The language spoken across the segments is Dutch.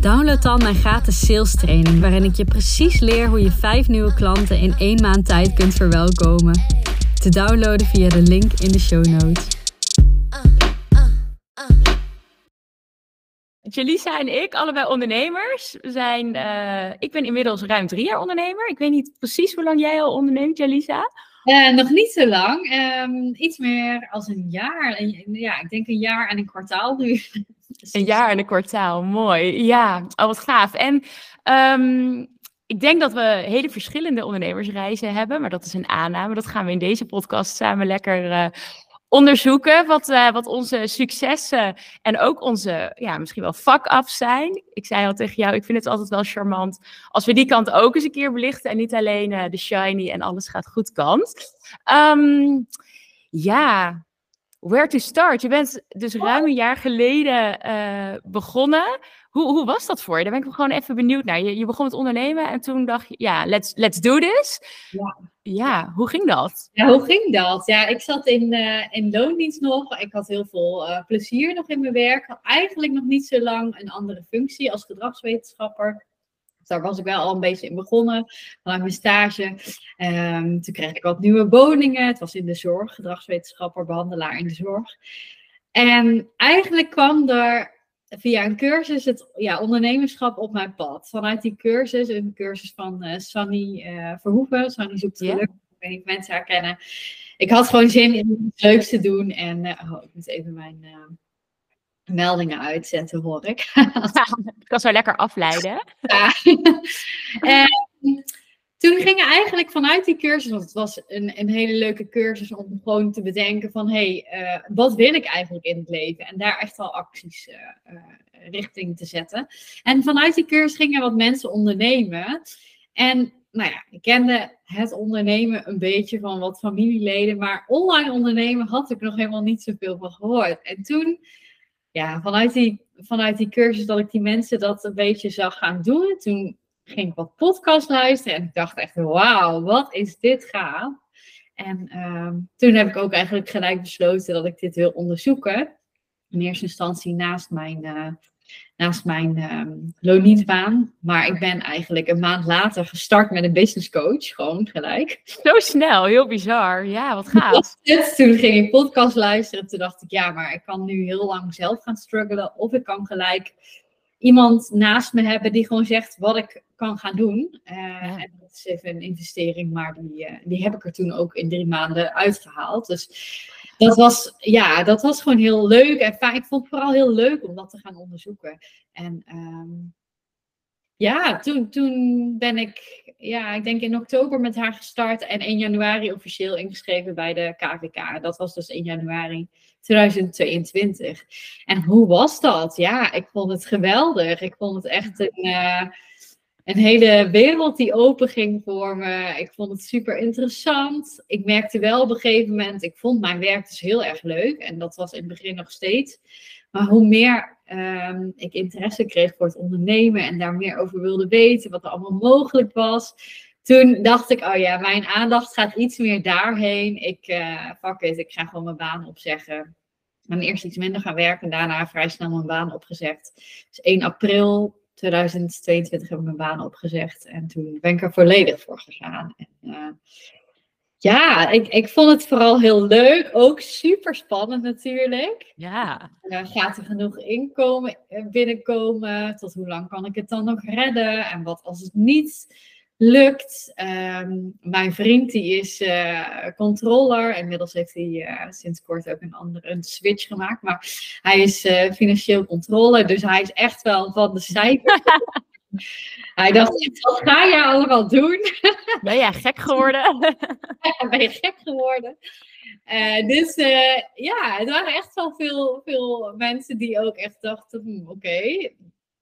download dan mijn gratis sales training, waarin ik je precies leer hoe je vijf nieuwe klanten in één maand tijd kunt verwelkomen. Te downloaden via de link in de show notes. Jelisa en ik, allebei ondernemers, zijn. eh, ik ben inmiddels ruim drie jaar ondernemer. Ik weet niet precies hoe lang jij al onderneemt, Jelisa. Eh, nog niet zo lang. Ehm, iets meer als een jaar. En, ja, ik denk een jaar en een kwartaal nu. Een jaar en een kwartaal, mooi. Ja, oh, wat gaaf. En ehm, ik denk dat we hele verschillende ondernemersreizen hebben, maar dat is een aanname. Dat gaan we in deze podcast samen lekker eh, onderzoeken. Wat, eh, wat onze successen en ook onze, ja, misschien wel fuck-ups zijn. Ik zei al tegen jou, ik vind het altijd wel charmant als we die kant ook eens een keer belichten en niet alleen eh, de shiny en alles gaat goed kant. Ehm, ja, where to start? Je bent dus ruim een jaar geleden eh, begonnen. Hoe, hoe was dat voor je? Daar ben ik gewoon even benieuwd naar. Je, je begon met ondernemen en toen dacht je, ja, let's, let's do this. Ja. Ja, hoe ging dat? Ja, hoe ging dat? Ja, ik zat in, eh, in loondienst nog. Ik had heel veel eh, plezier nog in mijn werk. Had eigenlijk nog niet zo lang een andere functie als gedragswetenschapper. Daar was ik wel al een beetje in begonnen vanuit mijn stage. Ehm, toen kreeg ik wat nieuwe woningen. Het was in de zorg, gedragswetenschapper, behandelaar in de zorg. En eigenlijk kwam er via een cursus het ja, ondernemerschap op mijn pad. Vanuit die cursus, een cursus van uh, Sunny uh, Verhoeven. Sunny zoekt geluk. Ja. Ik weet niet of mensen haar kennen. Ik had gewoon zin in iets leuks te doen. En uh, oh, ik moet even mijn meldingen uitzetten, hoor ik. ik kan zo lekker afleiden. Ja. en toen gingen eigenlijk vanuit die cursus, want het was een, een hele leuke cursus om gewoon te bedenken van, hé, hey, uh, wat wil ik eigenlijk in het leven? En daar echt al acties uh, uh, richting te zetten. En vanuit die cursus gingen wat mensen ondernemen. En nou ja, ik kende het ondernemen een beetje van wat familieleden, maar online ondernemen had ik nog helemaal niet zoveel van gehoord. En toen, ja, vanuit die, vanuit die cursus dat ik die mensen dat een beetje zag gaan doen, toen ging ik wat podcast luisteren en ik dacht echt, wauw, wat is dit gaaf. En um, toen heb ik ook eigenlijk gelijk besloten dat ik dit wil onderzoeken. In eerste instantie naast mijn, uh, naast mijn um, loondienstbaan. Maar ik ben eigenlijk een maand later gestart met een business coach, gewoon gelijk. Zo snel, heel bizar. Ja, wat gaaf. Toen ging ik podcast luisteren. Toen dacht ik, ja, maar ik kan nu heel lang zelf gaan struggelen. Of ik kan gelijk iemand naast me hebben die gewoon zegt wat ik kan gaan doen. Uh, ja. En dat is even een investering, maar die, uh, die heb ik er toen ook in drie maanden uitgehaald. Dus dat was, ja, dat was gewoon heel leuk en fijn. Ik vond het vooral heel leuk om dat te gaan onderzoeken. En um, ja, toen, toen ben ik, ja, ik denk in oktober met haar gestart en in januari officieel ingeschreven bij de KVK. Dat was dus in januari 2022. En hoe was dat? Ja, ik vond het geweldig. Ik vond het echt een, uh, een hele wereld die open ging voor me. Ik vond het super interessant. Ik merkte wel op een gegeven moment, ik vond mijn werk dus heel erg leuk. En dat was in het begin nog steeds. Maar hoe meer um, ik interesse kreeg voor het ondernemen en daar meer over wilde weten, wat er allemaal mogelijk was. Toen dacht ik, oh ja, mijn aandacht gaat iets meer daarheen. Ik, uh, fuck it, ik ga gewoon mijn baan opzeggen. En eerst iets minder gaan werken en daarna vrij snel mijn baan opgezegd. Dus 1 april 2022 heb ik mijn baan opgezegd. En toen ben ik er volledig voor gegaan. En, uh, ja, ik, ik vond het vooral heel leuk. Ook super spannend natuurlijk. Ja. Uh, gaat er genoeg inkomen binnenkomen? Tot hoe lang kan ik het dan nog redden? En wat als het niet lukt? Um, mijn vriend die is uh, controller. Inmiddels heeft hij uh, sinds kort ook een andere een switch gemaakt. Maar hij is financieel controller. Dus hij is echt wel van de cijfers. Hij dacht, wat ga je allemaal doen? Ben jij gek geworden? ben je gek geworden? Dus ja, het waren echt wel veel, veel mensen die ook echt dachten, hm, oké, okay,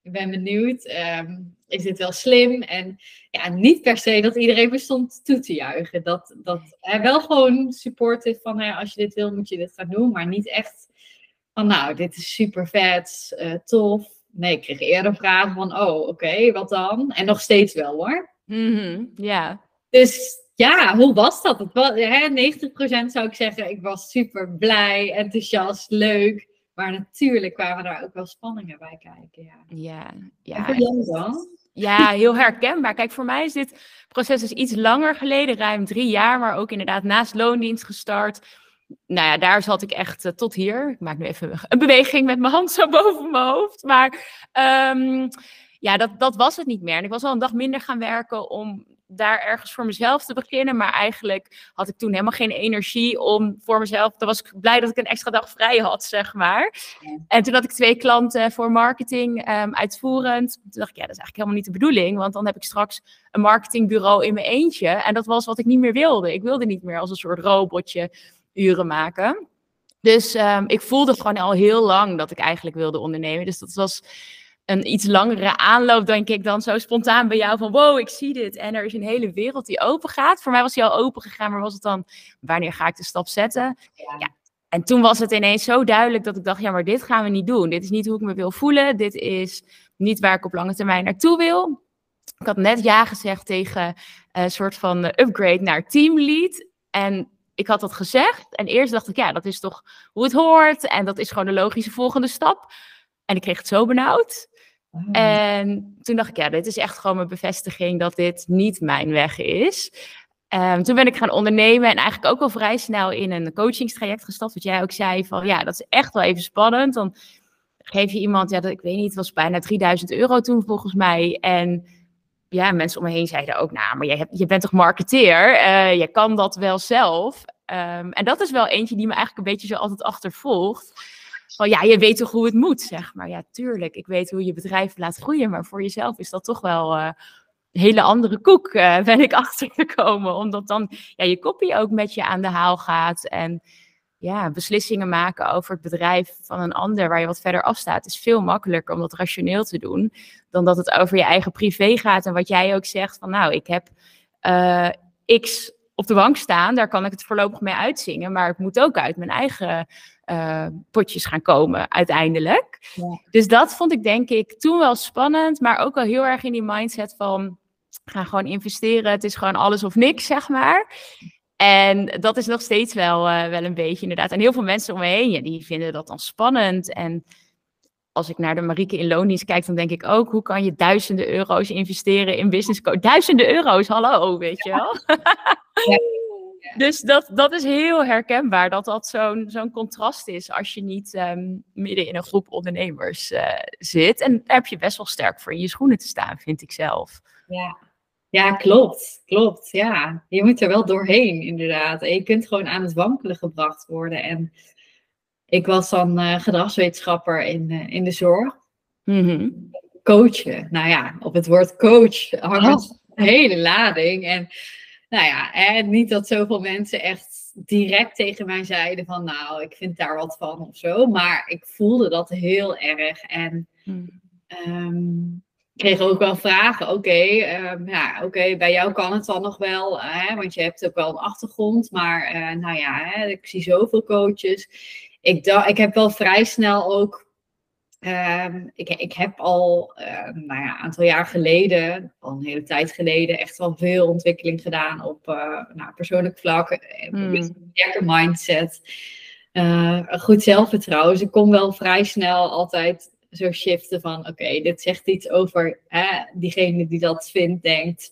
ik ben benieuwd. Ehm, is dit wel slim? En ja, niet per se dat iedereen me stond toe te juichen. Dat, dat hij wel gewoon supportive van, als je dit wil, moet je dit gaan doen. Maar niet echt van, nou, dit is super vet, uh, tof. Nee, ik kreeg eerder vragen van, oh, oké, wat dan? En nog steeds wel hoor. Mhm, ja. Dus ja, hoe was dat? Het was, hè, 90% zou ik zeggen, ik was super blij, enthousiast, leuk. Maar natuurlijk kwamen daar ook wel spanningen bij kijken. Ja, ja. ja. En voor jou dan? Ja, heel herkenbaar. Kijk, voor mij is dit proces dus iets langer geleden, ruim drie jaar, maar ook inderdaad naast loondienst gestart. Nou ja, daar zat ik echt eh, tot hier. Ik maak nu even een beweging met mijn hand zo boven mijn hoofd. Maar um, ja, dat, dat was het niet meer. En ik was al een dag minder gaan werken om daar ergens voor mezelf te beginnen. Maar eigenlijk had ik toen helemaal geen energie om voor mezelf. Dan was ik blij dat ik een extra dag vrij had, zeg maar. En toen had ik twee klanten voor marketing um, uitvoerend. Toen dacht ik, ja, dat is eigenlijk helemaal niet de bedoeling. Want dan heb ik straks een marketingbureau in mijn eentje. En dat was wat ik niet meer wilde. Ik wilde niet meer als een soort robotje uren maken. Dus um, ik voelde gewoon al heel lang dat ik eigenlijk wilde ondernemen. Dus dat was een iets langere aanloop, denk ik, dan zo spontaan bij jou van wow, ik zie dit. En er is een hele wereld die open gaat. Voor mij was die al open gegaan, maar was het dan, wanneer ga ik de stap zetten? Ja. En toen was het ineens zo duidelijk dat ik dacht, ja, maar dit gaan we niet doen. Dit is niet hoe ik me wil voelen. Dit is niet waar ik op lange termijn naartoe wil. Ik had net ja gezegd tegen een soort van upgrade naar teamlead. En ik had dat gezegd. En eerst dacht ik, ja, dat is toch hoe het hoort. En dat is gewoon de logische volgende stap. En ik kreeg het zo benauwd. En toen dacht ik, ja, dit is echt gewoon mijn bevestiging dat dit niet mijn weg is. Um, toen ben ik gaan ondernemen en eigenlijk ook al vrij snel in een coachingstraject gestapt. Wat jij ook zei, van ja, dat is echt wel even spannend. Dan geef je iemand, ja, dat, ik weet niet, het was bijna 3000 euro toen volgens mij. En ja, mensen om me heen zeiden ook, nou, maar je, hebt, je bent toch marketeer? Uh, je kan dat wel zelf. Um, en dat is wel eentje die me eigenlijk een beetje zo altijd achtervolgt van ja, je weet toch hoe het moet, zeg maar. Ja, tuurlijk, ik weet hoe je bedrijf laat groeien, maar voor jezelf is dat toch wel uh, een hele andere koek, uh, ben ik achtergekomen. Omdat dan ja, je kopie ook met je aan de haal gaat en ja, beslissingen maken over het bedrijf van een ander waar je wat verder afstaat, is veel makkelijker om dat rationeel te doen dan dat het over je eigen privé gaat. En wat jij ook zegt van nou, ik heb uh, X op de bank staan, daar kan ik het voorlopig mee uitzingen, maar het moet ook uit mijn eigen uh, potjes gaan komen uiteindelijk. Ja. Dus dat vond ik denk ik toen wel spannend, maar ook al heel erg in die mindset van gaan gewoon investeren. Het is gewoon alles of niks, zeg maar. En dat is nog steeds wel, uh, wel een beetje inderdaad. En heel veel mensen om me heen, ja, die vinden dat dan spannend. En als ik naar de Marieke in loondienst kijk, dan denk ik ook, hoe kan je duizenden euro's investeren in business coach? Duizenden euro's, hallo, weet je wel? Ja. Dus dat, dat is heel herkenbaar, dat dat zo'n zo'n contrast is als je niet um, midden in een groep ondernemers uh, zit. En daar heb je best wel sterk voor in je schoenen te staan, vind ik zelf. Ja, ja klopt. Klopt, ja. Je moet er wel doorheen, inderdaad. En je kunt gewoon aan het wankelen gebracht worden. En ik was dan uh, gedragswetenschapper in, uh, in de zorg. Mm -hmm. Coachen. Nou ja, op het woord coach hangt oh. een hele lading. En nou ja, hè, niet dat zoveel mensen echt direct tegen mij zeiden van nou, ik vind daar wat van of zo. Maar ik voelde dat heel erg. En um, kreeg ook wel vragen. Oké, okay, um, ja, oké, bij jou kan het dan nog wel, hè, want je hebt ook wel een achtergrond. Maar uh, nou ja, hè, ik zie zoveel coaches. Ik, ik heb wel vrij snel ook Um, ik, ik heb al uh, nou ja, een aantal jaar geleden, al een hele tijd geleden, echt wel veel ontwikkeling gedaan op uh, nou, persoonlijk vlak. Mm. mindset. Uh, een goed zelfvertrouwen. Dus ik kon wel vrij snel altijd zo shiften van oké, dit zegt iets over diegene die dat vindt, denkt.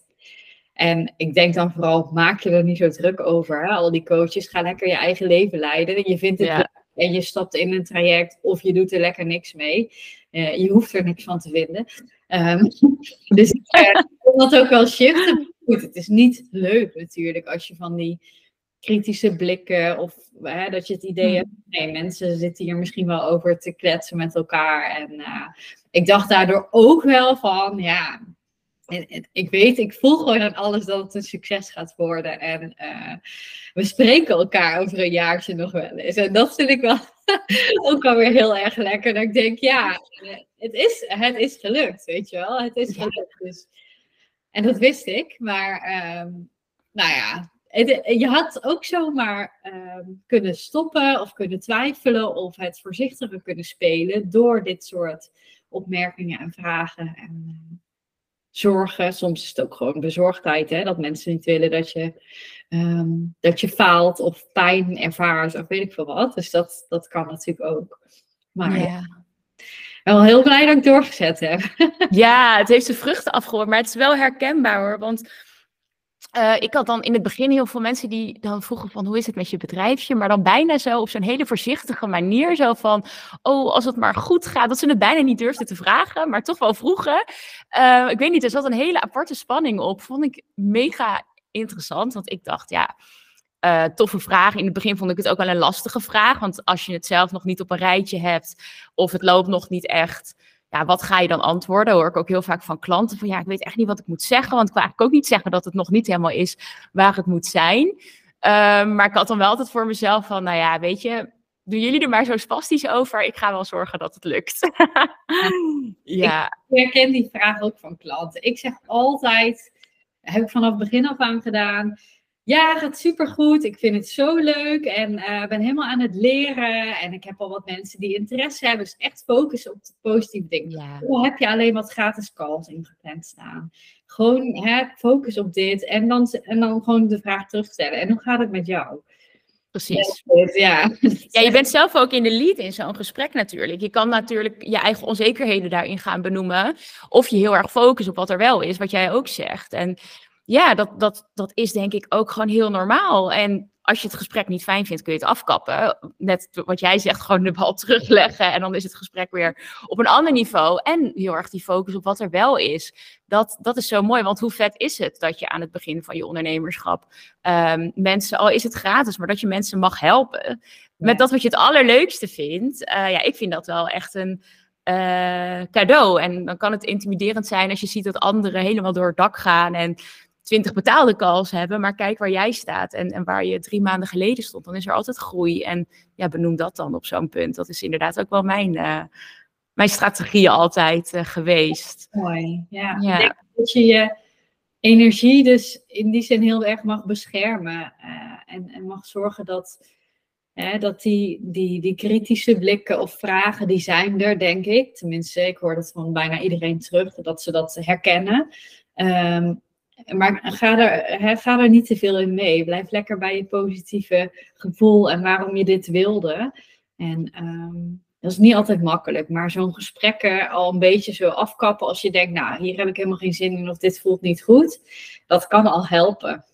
En ik denk dan vooral, maak je er niet zo druk over. Hè? Al die coaches, ga lekker je eigen leven leiden. Je vindt het ja en je stapt in een traject of je doet er lekker niks mee. Uh, je hoeft er niks van te vinden. Um, dus ik dat ook wel shiften. Goed, het is niet leuk natuurlijk als je van die kritische blikken of dat je het idee hebt, nee, mensen zitten hier misschien wel over te kletsen met elkaar. En uh, ik dacht daardoor ook wel van, ja, en, en, ik weet, ik voel gewoon aan alles dat het een succes gaat worden. En uh, we spreken elkaar over een jaartje nog wel eens. En dat vind ik wel ook alweer heel erg lekker. Dat ik denk, ja, het, is, het is gelukt, weet je wel. Het is gelukt. Dus, en dat wist ik, maar ehm, nou ja, je had ook zomaar ehm, kunnen stoppen of kunnen twijfelen of het voorzichtiger kunnen spelen door dit soort opmerkingen en vragen en uh, zorgen. Soms is het ook gewoon bezorgdheid, hè? dat mensen niet willen dat je, ehm, dat je faalt of pijn ervaart of weet ik veel wat. Dus dat, dat kan natuurlijk ook. Maar ja. wel heel blij dat ik doorgezet heb. Ja, het heeft de vruchten afgehoord, maar het is wel herkenbaar hoor. Want uh, ik had dan in het begin heel veel mensen die dan vroegen van hoe is het met je bedrijfje, maar dan bijna zo op zo'n hele voorzichtige manier, zo van oh als het maar goed gaat, dat ze het bijna niet durfden te vragen, maar toch wel vroegen. Uh, ik weet niet, er zat een hele aparte spanning op, vond ik mega interessant, want ik dacht ja, uh, toffe vraag. In het begin vond ik het ook wel een lastige vraag, want als je het zelf nog niet op een rijtje hebt of het loopt nog niet echt ja, wat ga je dan antwoorden? Hoor ik ook heel vaak van klanten van ja, ik weet echt niet wat ik moet zeggen, want ik wil eigenlijk ook niet zeggen dat het nog niet helemaal is waar het moet zijn. Ehm, maar ik had dan wel altijd voor mezelf van, nou ja, weet je, doen jullie er maar zo spastisch over. Ik ga wel zorgen dat het lukt. ja. Ik herken die vraag ook van klanten. Ik zeg altijd, heb ik vanaf begin af aan gedaan. Ja, gaat supergoed. Ik vind het zo leuk en uh, ben helemaal aan het leren. En ik heb al wat mensen die interesse hebben. Dus echt focussen op de positieve dingen. Ja. Hoe heb je alleen wat gratis calls ingepland staan? Gewoon hè, focus op dit en dan, en dan gewoon de vraag terugstellen. En hoe gaat het met jou? Precies. Ja, ja, je bent zelf ook in de lead in zo'n gesprek natuurlijk. Je kan natuurlijk je eigen onzekerheden daarin gaan benoemen. Of je heel erg focussen op wat er wel is, wat jij ook zegt. En ja, dat, dat, dat is denk ik ook gewoon heel normaal. En als je het gesprek niet fijn vindt, kun je het afkappen. Net wat jij zegt, gewoon de bal terugleggen. En dan is het gesprek weer op een ander niveau. En heel erg die focus op wat er wel is. Dat, dat is zo mooi. Want hoe vet is het dat je aan het begin van je ondernemerschap um, mensen, al is het gratis, maar dat je mensen mag helpen. Met dat wat je het allerleukste vindt. Uh, ja, ik vind dat wel echt een. Uh, cadeau. En dan kan het intimiderend zijn als je ziet dat anderen helemaal door het dak gaan en twintig betaalde calls hebben, maar kijk waar jij staat en, en waar je drie maanden geleden stond. Dan is er altijd groei. En ja, benoem dat dan op zo'n punt. Dat is inderdaad ook wel mijn, uh, mijn strategie altijd uh, geweest. Mooi, ja. ja. Ik denk dat je je energie dus in die zin heel erg mag beschermen. Uh, en, en mag zorgen dat, dat die, die, die kritische blikken of vragen, die zijn er, denk ik. Tenminste, ik hoor dat van bijna iedereen terug, dat ze dat herkennen. Um, maar ga er, ga er niet te veel in mee. Blijf lekker bij je positieve gevoel en waarom je dit wilde. En um, dat is niet altijd makkelijk, maar zo'n gesprekken al een beetje zo afkappen als je denkt, nou, hier heb ik helemaal geen zin in of dit voelt niet goed. Dat kan al helpen.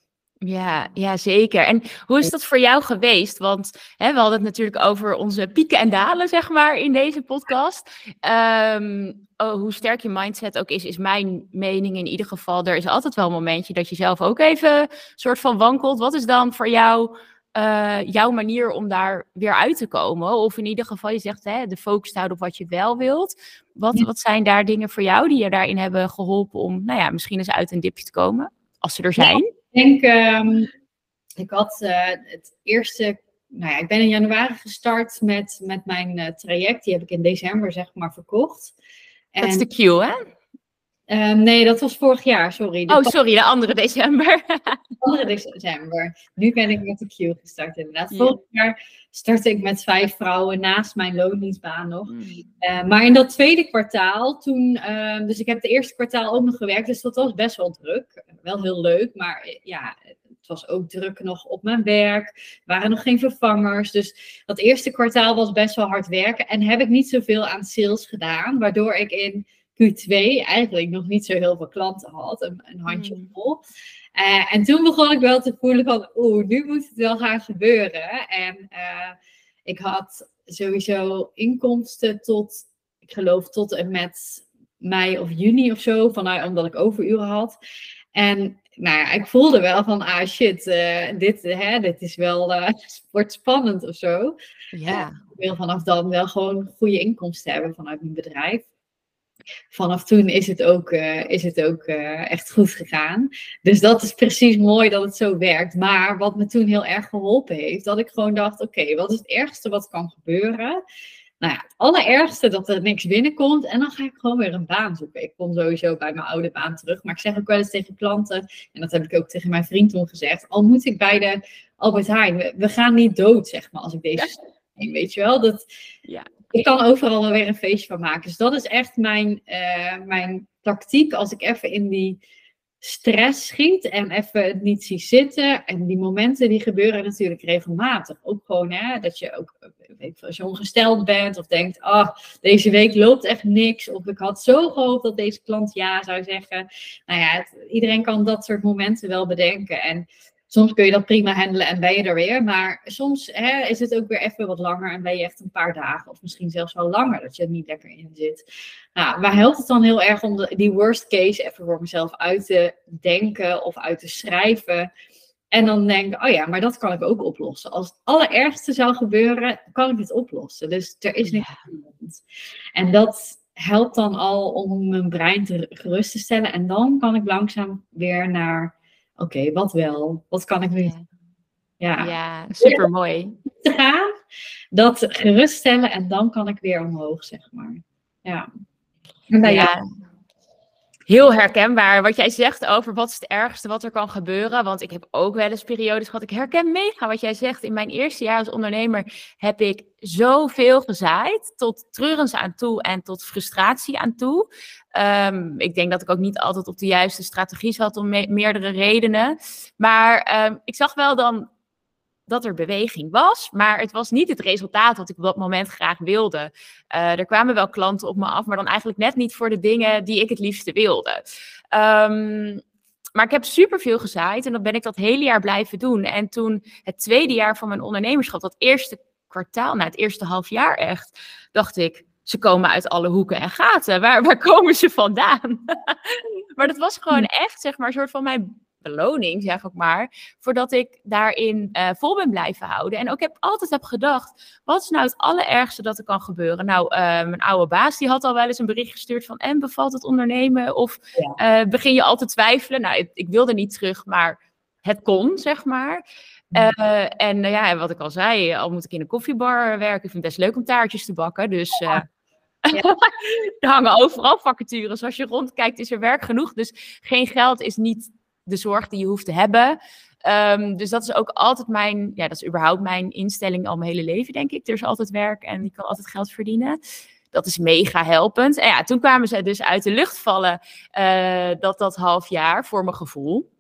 Ja, ja, zeker. En hoe is dat voor jou geweest? Want hè, we hadden het natuurlijk over onze pieken en dalen, zeg maar, in deze podcast. Ehm, oh, hoe sterk je mindset ook is, is mijn mening in ieder geval. Er is altijd wel een momentje dat je zelf ook even soort van wankelt. Wat is dan voor jou uh, jouw manier om daar weer uit te komen? Of in ieder geval, je zegt hè, de focus houden op wat je wel wilt. Wat, wat zijn daar dingen voor jou die je daarin hebben geholpen om, nou ja, misschien eens uit een dipje te komen, als ze er zijn? Ik denk, um, ik had uh, het eerste, nou ja, ik ben in januari gestart met, met mijn uh, traject. Die heb ik in december, zeg maar, verkocht. Dat is de Q, hè? Um, nee, dat was vorig jaar, sorry. De oh, sorry, de andere december. de andere december. Nu ben ik met de Q gestart, inderdaad. Vorig jaar startte ik met vijf vrouwen naast mijn loondienstbaan nog. Mm. Uh, maar in dat tweede kwartaal, toen, uh, dus ik heb het eerste kwartaal ook nog gewerkt, dus dat was best wel druk. Wel heel leuk, maar eh, ja, het was ook druk nog op mijn werk. Er waren nog geen vervangers. Dus dat eerste kwartaal was best wel hard werken. En heb ik niet zoveel aan sales gedaan, waardoor ik in Q2 eigenlijk nog niet zo heel veel klanten had, een, een handje mm. vol. Uh, en toen begon ik wel te voelen van, oeh, nu moet het wel gaan gebeuren. En uh, ik had sowieso inkomsten tot, ik geloof tot en met mei of juni of zo, vanuit, omdat ik overuren had. En nou ja, ik voelde wel van, ah shit, uh, dit, hè, dit is wel, wordt spannend of zo. Ja. ik wil vanaf dan wel gewoon goede inkomsten hebben vanuit mijn bedrijf vanaf toen is het ook, uh, is het ook uh, echt goed gegaan. Dus dat is precies mooi dat het zo werkt. Maar wat me toen heel erg geholpen heeft, dat ik gewoon dacht: oké, okay, wat is het ergste wat kan gebeuren? Nou ja, het allerergste dat er niks binnenkomt en dan ga ik gewoon weer een baan zoeken. Ik kom sowieso bij mijn oude baan terug, maar ik zeg ook wel eens tegen klanten, en dat heb ik ook tegen mijn vriend toen gezegd, al moet ik bij de Albert Heijn, we, gaan niet dood, zeg maar, als ik deze ja. weet je wel. Dat, ja. Ik kan overal wel weer een feestje van maken. Dus dat is echt mijn, uh, mijn tactiek als ik even in die stress schiet en even het niet zie zitten. En die momenten die gebeuren natuurlijk regelmatig. Ook gewoon hè, dat je ook, weet als je ongesteld bent of denkt, ah, deze week loopt echt niks. Of ik had zo gehoopt dat deze klant ja zou zeggen. Nou ja, iedereen kan dat soort momenten wel bedenken. En soms kun je dat prima handelen en ben je er weer. Maar soms hè, is het ook weer even wat langer en ben je echt een paar dagen of misschien zelfs wel langer dat je er niet lekker in zit. Nou, waar helpt het dan heel erg om de, die worst case even voor mezelf uit te denken of uit te schrijven? En dan denk ik, oh ja, maar dat kan ik ook oplossen. Als het allerergste zou gebeuren, kan ik het oplossen. Dus er is niks aan En dat helpt dan al om mijn brein te gerust te stellen. En dan kan ik langzaam weer naar oké, wat wel? Wat kan ik nu? Ja, ja super mooi. Gaan, dat geruststellen en dan kan ik weer omhoog, zeg maar. Ja. ja. Heel herkenbaar wat jij zegt over wat is het ergste wat er kan gebeuren. Want ik heb ook wel eens periodes gehad. Ik herken mega wat jij zegt. In mijn eerste jaar als ondernemer heb ik zoveel gezaaid. Tot treurens aan toe en tot frustratie aan toe. Um, ik denk dat ik ook niet altijd op de juiste strategie zat om meerdere redenen. Maar um, ik zag wel dan dat er beweging was, maar het was niet het resultaat wat ik op dat moment graag wilde. Uh, er kwamen wel klanten op me af, maar dan eigenlijk net niet voor de dingen die ik het liefste wilde. Um, maar ik heb superveel gezaaid en dan ben ik dat hele jaar blijven doen. En toen het tweede jaar van mijn ondernemerschap, dat eerste kwartaal, nou het eerste half jaar echt, dacht ik, ze komen uit alle hoeken en gaten. Waar, waar komen ze vandaan? maar dat was gewoon hm. echt, zeg maar, een soort van mijn beloning, zeg ik maar, voordat ik daarin uh, vol ben blijven houden. En ook heb, altijd heb gedacht, wat is nou het allerergste dat er kan gebeuren? Nou, uh, mijn oude baas, die had al wel eens een bericht gestuurd van, en bevalt het ondernemen? Of uh, begin je al te twijfelen? Nou, ik, ik, wilde niet terug, maar het kon, zeg maar. en ja, wat ik al zei, al moet ik in een koffiebar werken, ik vind het best leuk om taartjes te bakken, dus... Ja. er hangen overal vacatures. Als je rondkijkt, is er werk genoeg. Dus geen geld is niet de zorg die je hoeft te hebben. Um, dus dat is ook altijd mijn, ja, dat is überhaupt mijn instelling al mijn hele leven, denk ik. Er is altijd werk en ik kan altijd geld verdienen. Dat is mega helpend. En ja, toen kwamen ze dus uit de lucht vallen, uh, dat dat half jaar, voor mijn gevoel.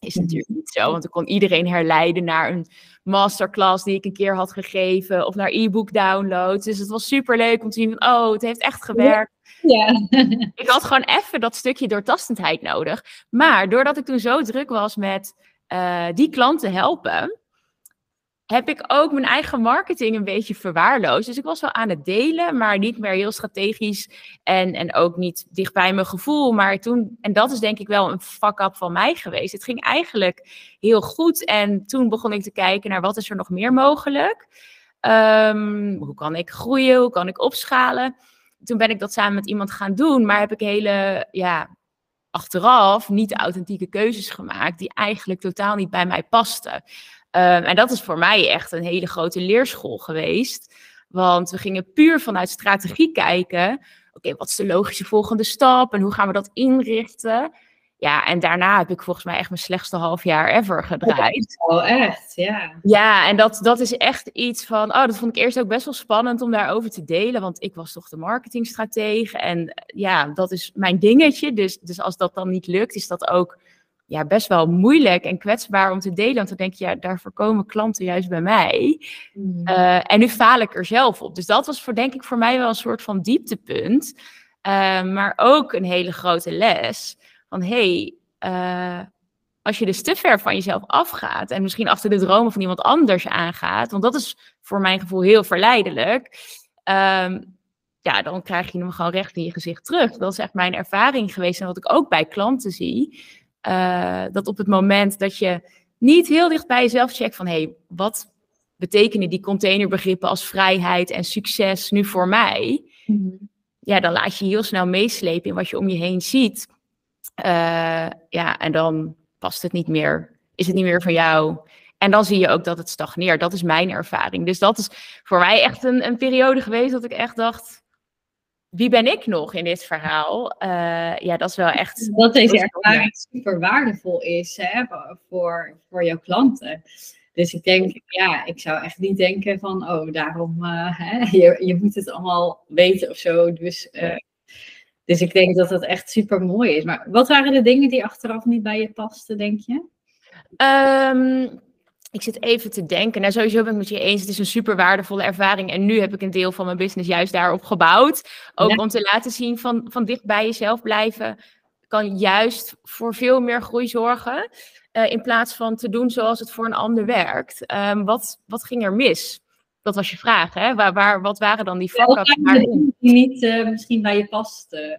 Is mhm. natuurlijk niet zo, want dan kon iedereen herleiden naar een masterclass die ik een keer had gegeven of naar e-book downloads. Dus het was super leuk om te zien van, oh, het heeft echt gewerkt. Ja. ik had gewoon even dat stukje doortastendheid nodig. Maar doordat ik toen zo druk was met uh, die klanten helpen, heb ik ook mijn eigen marketing een beetje verwaarloosd. Dus ik was wel aan het delen, maar niet meer heel strategisch en, en ook niet dicht bij mijn gevoel. Maar toen, en dat is denk ik wel een fuck-up van mij geweest. Het ging eigenlijk heel goed en toen begon ik te kijken naar wat is er nog meer mogelijk. Um, hoe kan ik groeien? Hoe kan ik opschalen? Toen ben ik dat samen met iemand gaan doen, maar heb ik hele, ja, achteraf niet authentieke keuzes gemaakt die eigenlijk totaal niet bij mij pasten. Um, en dat is voor mij echt een hele grote leerschool geweest. Want we gingen puur vanuit strategie kijken. Oké, wat is de logische volgende stap en hoe gaan we dat inrichten? Ja, en daarna heb ik volgens mij echt mijn slechtste half jaar ever gedraaid. Oh, echt? Ja. Ja, en dat, dat is echt iets van. Oh, dat vond ik eerst ook best wel spannend om daarover te delen. Want ik was toch de marketingstratege. En ja, dat is mijn dingetje. Dus, dus als dat dan niet lukt, is dat ook ja, best wel moeilijk en kwetsbaar om te delen. Want dan denk je, ja, daarvoor komen klanten juist bij mij. Mm. Uh, en nu faal ik er zelf op. Dus dat was voor, denk ik, voor mij wel een soort van dieptepunt. Uh, maar ook een hele grote les. Van hey, uh, als je dus te ver van jezelf afgaat en misschien achter de dromen van iemand anders aangaat, want dat is voor mijn gevoel heel verleidelijk. Um, ja, dan krijg je hem gewoon recht in je gezicht terug. Dat is echt mijn ervaring geweest en wat ik ook bij klanten zie. Uh, dat op het moment dat je niet heel dicht bij jezelf checkt van hé, hey, wat betekenen die containerbegrippen als vrijheid en succes nu voor mij? Mm Ja, dan laat je heel snel meeslepen in wat je om je heen ziet. Uh, ja, en dan past het niet meer. Is het niet meer van jou? En dan zie je ook dat het stagneert. Dat is mijn ervaring. Dus dat is voor mij echt een, een periode geweest dat ik echt dacht, wie ben ik nog in dit verhaal? Uh, ja, dat is wel echt. Dat deze ervaring super waardevol is hè, voor, voor jouw klanten. Dus ik denk, ja, ik zou echt niet denken van, oh, daarom, uh, hè, je, je moet het allemaal weten of zo. Dus, uh, dus ik denk dat dat echt super mooi is. Maar wat waren de dingen die achteraf niet bij je pasten, denk je? Um, ik zit even te denken. Nou, sowieso ben ik met je eens. Het is een super waardevolle ervaring. En nu heb ik een deel van mijn business juist daarop gebouwd. Ook om te laten zien van, van dicht bij jezelf blijven. Kan juist voor veel meer groei zorgen. Uh, in plaats van te doen zoals het voor een ander werkt. Um, wat, wat ging er mis? Dat was je vraag, hè? Waar, waar, wat waren dan die vakken? Ja, die niet uh, misschien bij je past. Uh.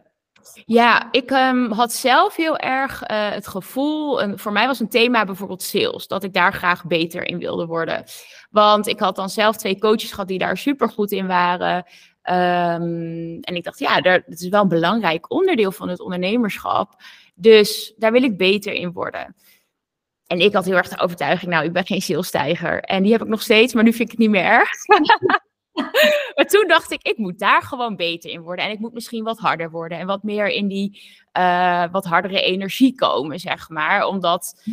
Ja, ik um, had zelf heel erg uh, het gevoel, voor mij was een thema bijvoorbeeld sales, dat ik daar graag beter in wilde worden. Want ik had dan zelf twee coaches gehad die daar super goed in waren. Um, en ik dacht, ja, dat is wel een belangrijk onderdeel van het ondernemerschap. Dus daar wil ik beter in worden. En ik had heel erg de overtuiging, nou, ik ben geen salestijger. En die heb ik nog steeds, maar nu vind ik het niet meer erg. maar toen dacht ik, ik moet daar gewoon beter in worden. En ik moet misschien wat harder worden. En wat meer in die uh, wat hardere energie komen, zeg maar. Omdat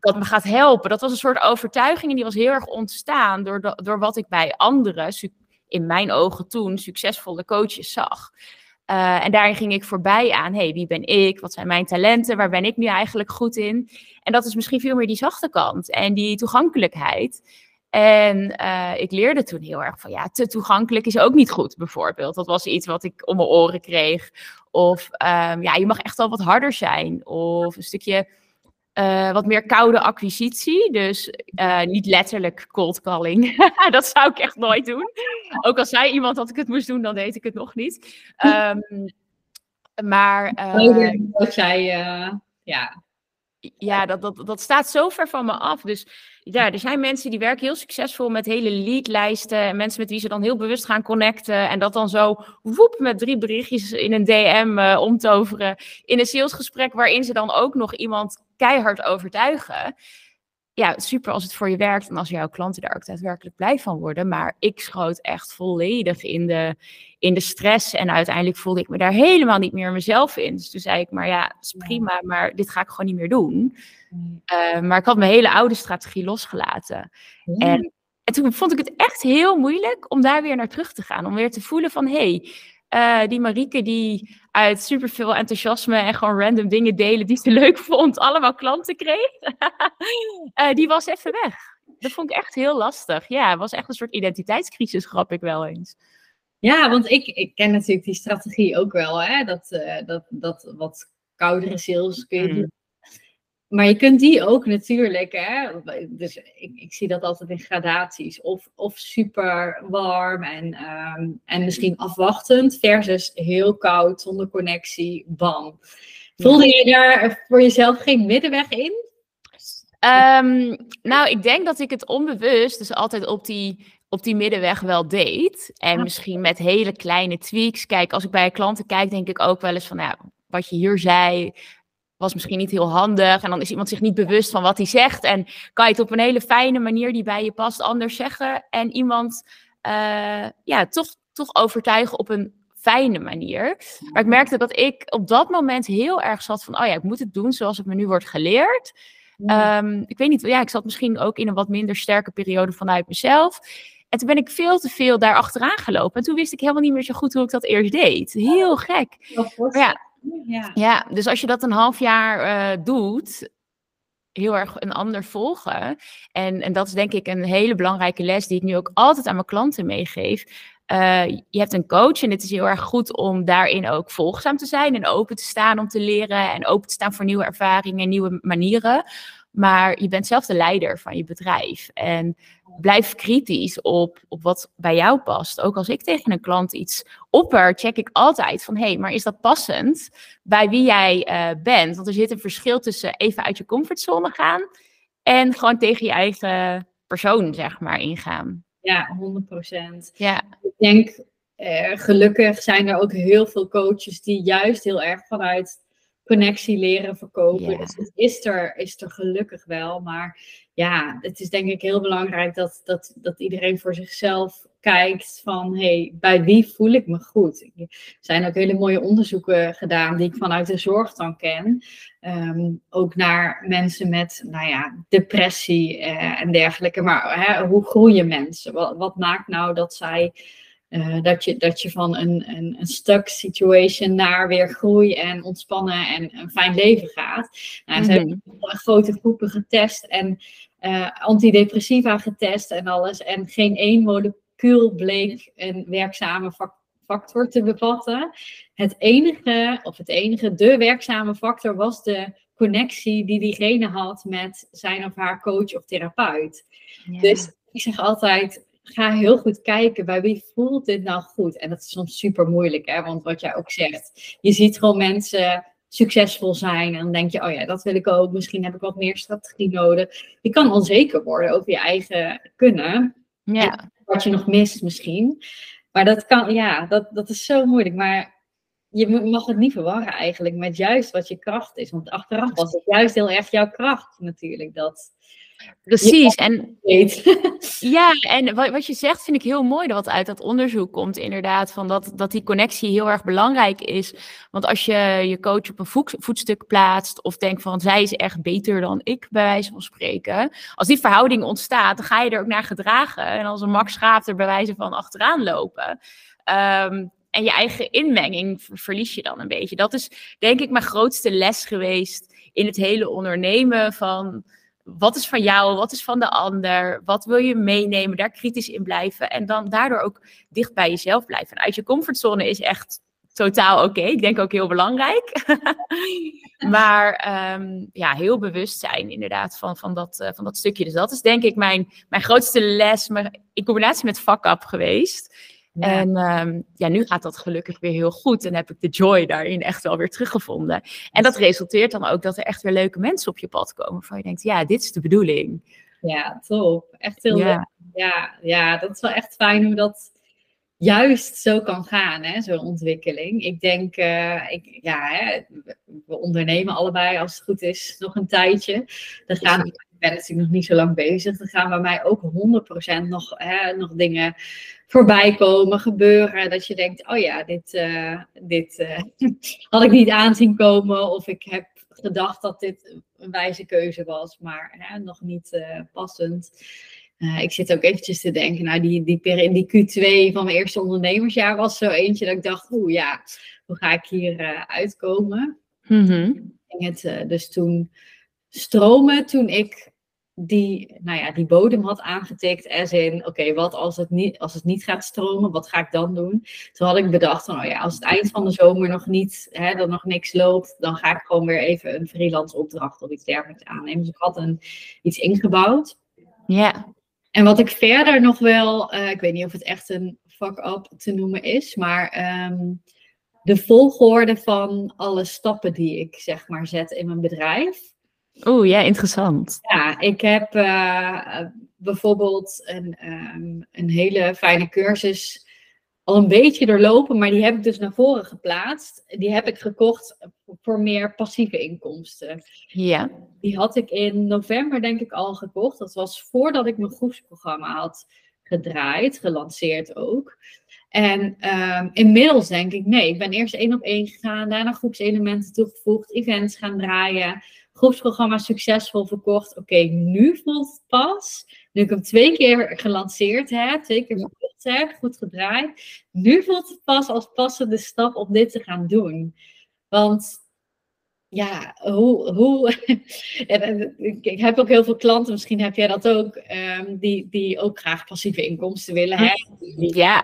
dat me gaat helpen. Dat was een soort overtuiging en die was heel erg ontstaan door, door wat ik bij anderen, in mijn ogen toen, succesvolle coaches zag. Uh, en daarin ging ik voorbij aan, hey, wie ben ik? Wat zijn mijn talenten? Waar ben ik nu eigenlijk goed in? En dat is misschien veel meer die zachte kant en die toegankelijkheid. En uh, ik leerde toen heel erg van ja, te toegankelijk is ook niet goed, bijvoorbeeld. Dat was iets wat ik om mijn oren kreeg. Of um, ja, je mag echt wel wat harder zijn. Of een stukje uh, wat meer koude acquisitie. Dus uh, niet letterlijk cold calling. dat zou ik echt nooit doen. Ook al zei iemand dat ik het moest doen, dan deed ik het nog niet. Um, maar. Uh, dat jij, ja, ja, dat, dat, dat staat zo ver van me af. Dus ja, er zijn mensen die werken heel succesvol met hele leadlijsten. En mensen met wie ze dan heel bewust gaan connecten. En dat dan zo woep met drie berichtjes in een DM uh, omtoveren. In een salesgesprek waarin ze dan ook nog iemand keihard overtuigen ja, super als het voor je werkt en als jouw klanten daar ook daadwerkelijk blij van worden. Maar ik schoot echt volledig in de, in de stress en uiteindelijk voelde ik me daar helemaal niet meer mezelf in. Dus toen zei ik, maar ja, is prima, maar dit ga ik gewoon niet meer doen. Uh, maar ik had mijn hele oude strategie losgelaten. En, en toen vond ik het echt heel moeilijk om daar weer naar terug te gaan. Om weer te voelen van, hé, hey, uh, die Marieke die uit superveel enthousiasme en gewoon random dingen delen die ze leuk vond, allemaal klanten kreeg, uh, die was even weg. Dat vond ik echt heel lastig. Ja, het was echt een soort identiteitscrisis, grap ik wel eens. Ja, want ik, ik ken natuurlijk die strategie ook wel, hè? Dat, uh, dat, dat wat koudere sales kun je mm. doen maar je kunt die ook natuurlijk, hè, dus ik, ik, zie dat altijd in gradaties, of, of super warm en, um, en misschien afwachtend, versus heel koud, zonder connectie, bam. Voelde je daar voor jezelf geen middenweg in? Um, nou, ik denk dat ik het onbewust, dus altijd op die, op die middenweg wel deed. En misschien met hele kleine tweaks. Kijk, als ik bij klanten kijk, denk ik ook wel eens van, nou, wat je hier zei, was misschien niet heel handig. En dan is iemand zich niet bewust van wat hij zegt. En kan je het op een hele fijne manier die bij je past anders zeggen. En iemand uh, ja, toch, toch overtuigen op een fijne manier. Maar ik merkte dat ik op dat moment heel erg zat van, oh ja, ik moet het doen zoals het me nu wordt geleerd. Um, ik weet niet, ja, ik zat misschien ook in een wat minder sterke periode vanuit mezelf. En toen ben ik veel te veel daar achteraan gelopen. En toen wist ik helemaal niet meer zo goed hoe ik dat eerst deed. Heel gek. Maar ja, ja. ja, dus als je dat een half jaar uh, doet, heel erg een ander volgen. En, en dat is denk ik een hele belangrijke les die ik nu ook altijd aan mijn klanten meegeef. Uh, je hebt een coach en het is heel erg goed om daarin ook volgzaam te zijn en open te staan om te leren en open te staan voor nieuwe ervaringen en nieuwe manieren. Maar je bent zelf de leider van je bedrijf. En blijf kritisch op, op wat bij jou past. Ook als ik tegen een klant iets opper, check ik altijd van... hé, hey, maar is dat passend bij wie jij uh, bent? Want er zit een verschil tussen even uit je comfortzone gaan... en gewoon tegen je eigen persoon, zeg maar, ingaan. Ja, 100 procent. Ja. Ik denk, uh, gelukkig zijn er ook heel veel coaches... die juist heel erg vanuit connectie leren verkopen. Dus het is er, is er gelukkig wel. Maar ja, het is denk ik heel belangrijk dat, dat, dat iedereen voor zichzelf kijkt van hey, bij wie voel ik me goed? Er zijn ook hele mooie onderzoeken gedaan die ik vanuit de zorg dan ken. Ehm, ook naar mensen met nou ja, depressie uh, en dergelijke. Maar hè, hoe groeien mensen? Wat, wat maakt nou dat zij uh, dat, je, dat je van een, een, een stuck situation naar weer groei en ontspannen en een fijn leven gaat. Nou, ze hebben mhm. grote groepen getest en uh, antidepressiva getest en alles. En geen één molecuul bleek een werkzame factor te bevatten. Het enige, of het enige, de werkzame factor was de connectie die diegene had met zijn of haar coach of therapeut. Dus ik zeg altijd, ga heel goed kijken bij wie voelt dit nou goed. En dat is soms super moeilijk, hè? want wat jij ook zegt, je ziet gewoon mensen succesvol zijn en dan denk je, oh ja, dat wil ik ook. Misschien heb ik wat meer strategie nodig. Je kan onzeker worden over je eigen kunnen. Ja. Wat je nog mist misschien. Maar dat kan, ja, dat, dat is zo moeilijk. Maar je mag het niet verwarren eigenlijk met juist wat je kracht is. Want achteraf was het juist heel erg jouw kracht natuurlijk. Dat, Precies. En, ja, en wat, wat je zegt vind ik heel mooi wat uit dat onderzoek komt, inderdaad. Van dat, dat die connectie heel erg belangrijk is. Want als je je coach op een voetstuk plaatst of denkt van zij is echt beter dan ik, bij wijze van spreken. Als die verhouding ontstaat, dan ga je er ook naar gedragen. En als een Max Schaap er bij wijze van achteraan lopen. Ehm, en je eigen inmenging verlies je dan een beetje. Dat is denk ik mijn grootste les geweest in het hele ondernemen van wat is van jou, wat is van de ander, wat wil je meenemen, daar kritisch in blijven en dan daardoor ook dicht bij jezelf blijven. En uit je comfortzone is echt totaal oké, ik denk ook heel belangrijk. maar ehm, ja, heel bewust zijn inderdaad van, van, dat, uh, van dat stukje. Dus dat is denk ik mijn, mijn grootste les, maar in combinatie met vakap geweest. En ehm, ja, nu gaat dat gelukkig weer heel goed. En heb ik de joy daarin echt wel weer teruggevonden. En dat resulteert dan ook dat er echt weer leuke mensen op je pad komen. Waarvan je denkt, ja, dit is de bedoeling. Ja, top. Echt heel ja. leuk. Ja, ja, dat is wel echt fijn hoe dat juist zo kan gaan, hè, zo'n ontwikkeling. Ik denk, uh, ik, ja, hè, we ondernemen allebei als het goed is nog een tijdje. Dan gaan, ik ben natuurlijk nog niet zo lang bezig. Dan gaan bij mij ook 100% nog, hè, nog dingen voorbij komen, gebeuren. Dat je denkt, oh ja, dit, uh, dit uh, had ik niet aanzien komen. Of ik heb gedacht dat dit een wijze keuze was, maar nog niet uh, passend. ik zit ook eventjes te denken, nou die, die, die Q2 van mijn eerste ondernemersjaar was zo eentje dat ik dacht, oeh ja, hoe ga ik hier uitkomen? Mm -hmm. het dus toen stromen toen ik die, nou ja, die bodem had aangetikt. As in, oké, wat als het, niet, als het niet gaat stromen, wat ga ik dan doen? Toen had ik bedacht, van, oh ja, als het eind van de zomer nog niet, hè, dan nog niks loopt, dan ga ik gewoon weer even een freelance opdracht of iets dergelijks aannemen. Dus ik had een, iets ingebouwd. Ja. En wat ik verder nog wel, uh, ik weet niet of het echt een fuck-up te noemen is, maar um, de volgorde van alle stappen die ik zeg maar zet in mijn bedrijf. Oeh, ja, interessant. Ja, ik heb uh, bijvoorbeeld een, um, een hele fijne cursus al een beetje doorlopen, maar die heb ik dus naar voren geplaatst. Die heb ik gekocht voor meer passieve inkomsten. Ja. Die had ik in november denk ik al gekocht. Dat was voordat ik mijn groepsprogramma had gedraaid, gelanceerd ook. En um, inmiddels denk ik, nee, ik ben eerst één op één gegaan, daarna groepselementen toegevoegd, events gaan draaien groepsprogramma succesvol verkocht. Oké, nu voelt het pas. Nu ik hem twee keer gelanceerd heb, twee keer verkocht heb, goed gedraaid. Nu voelt het pas als passende stap om dit te gaan doen. Want ja, hoe. hoe ik heb ook heel veel klanten, misschien heb jij dat ook, um, die, die ook graag passieve inkomsten willen hebben. Ja.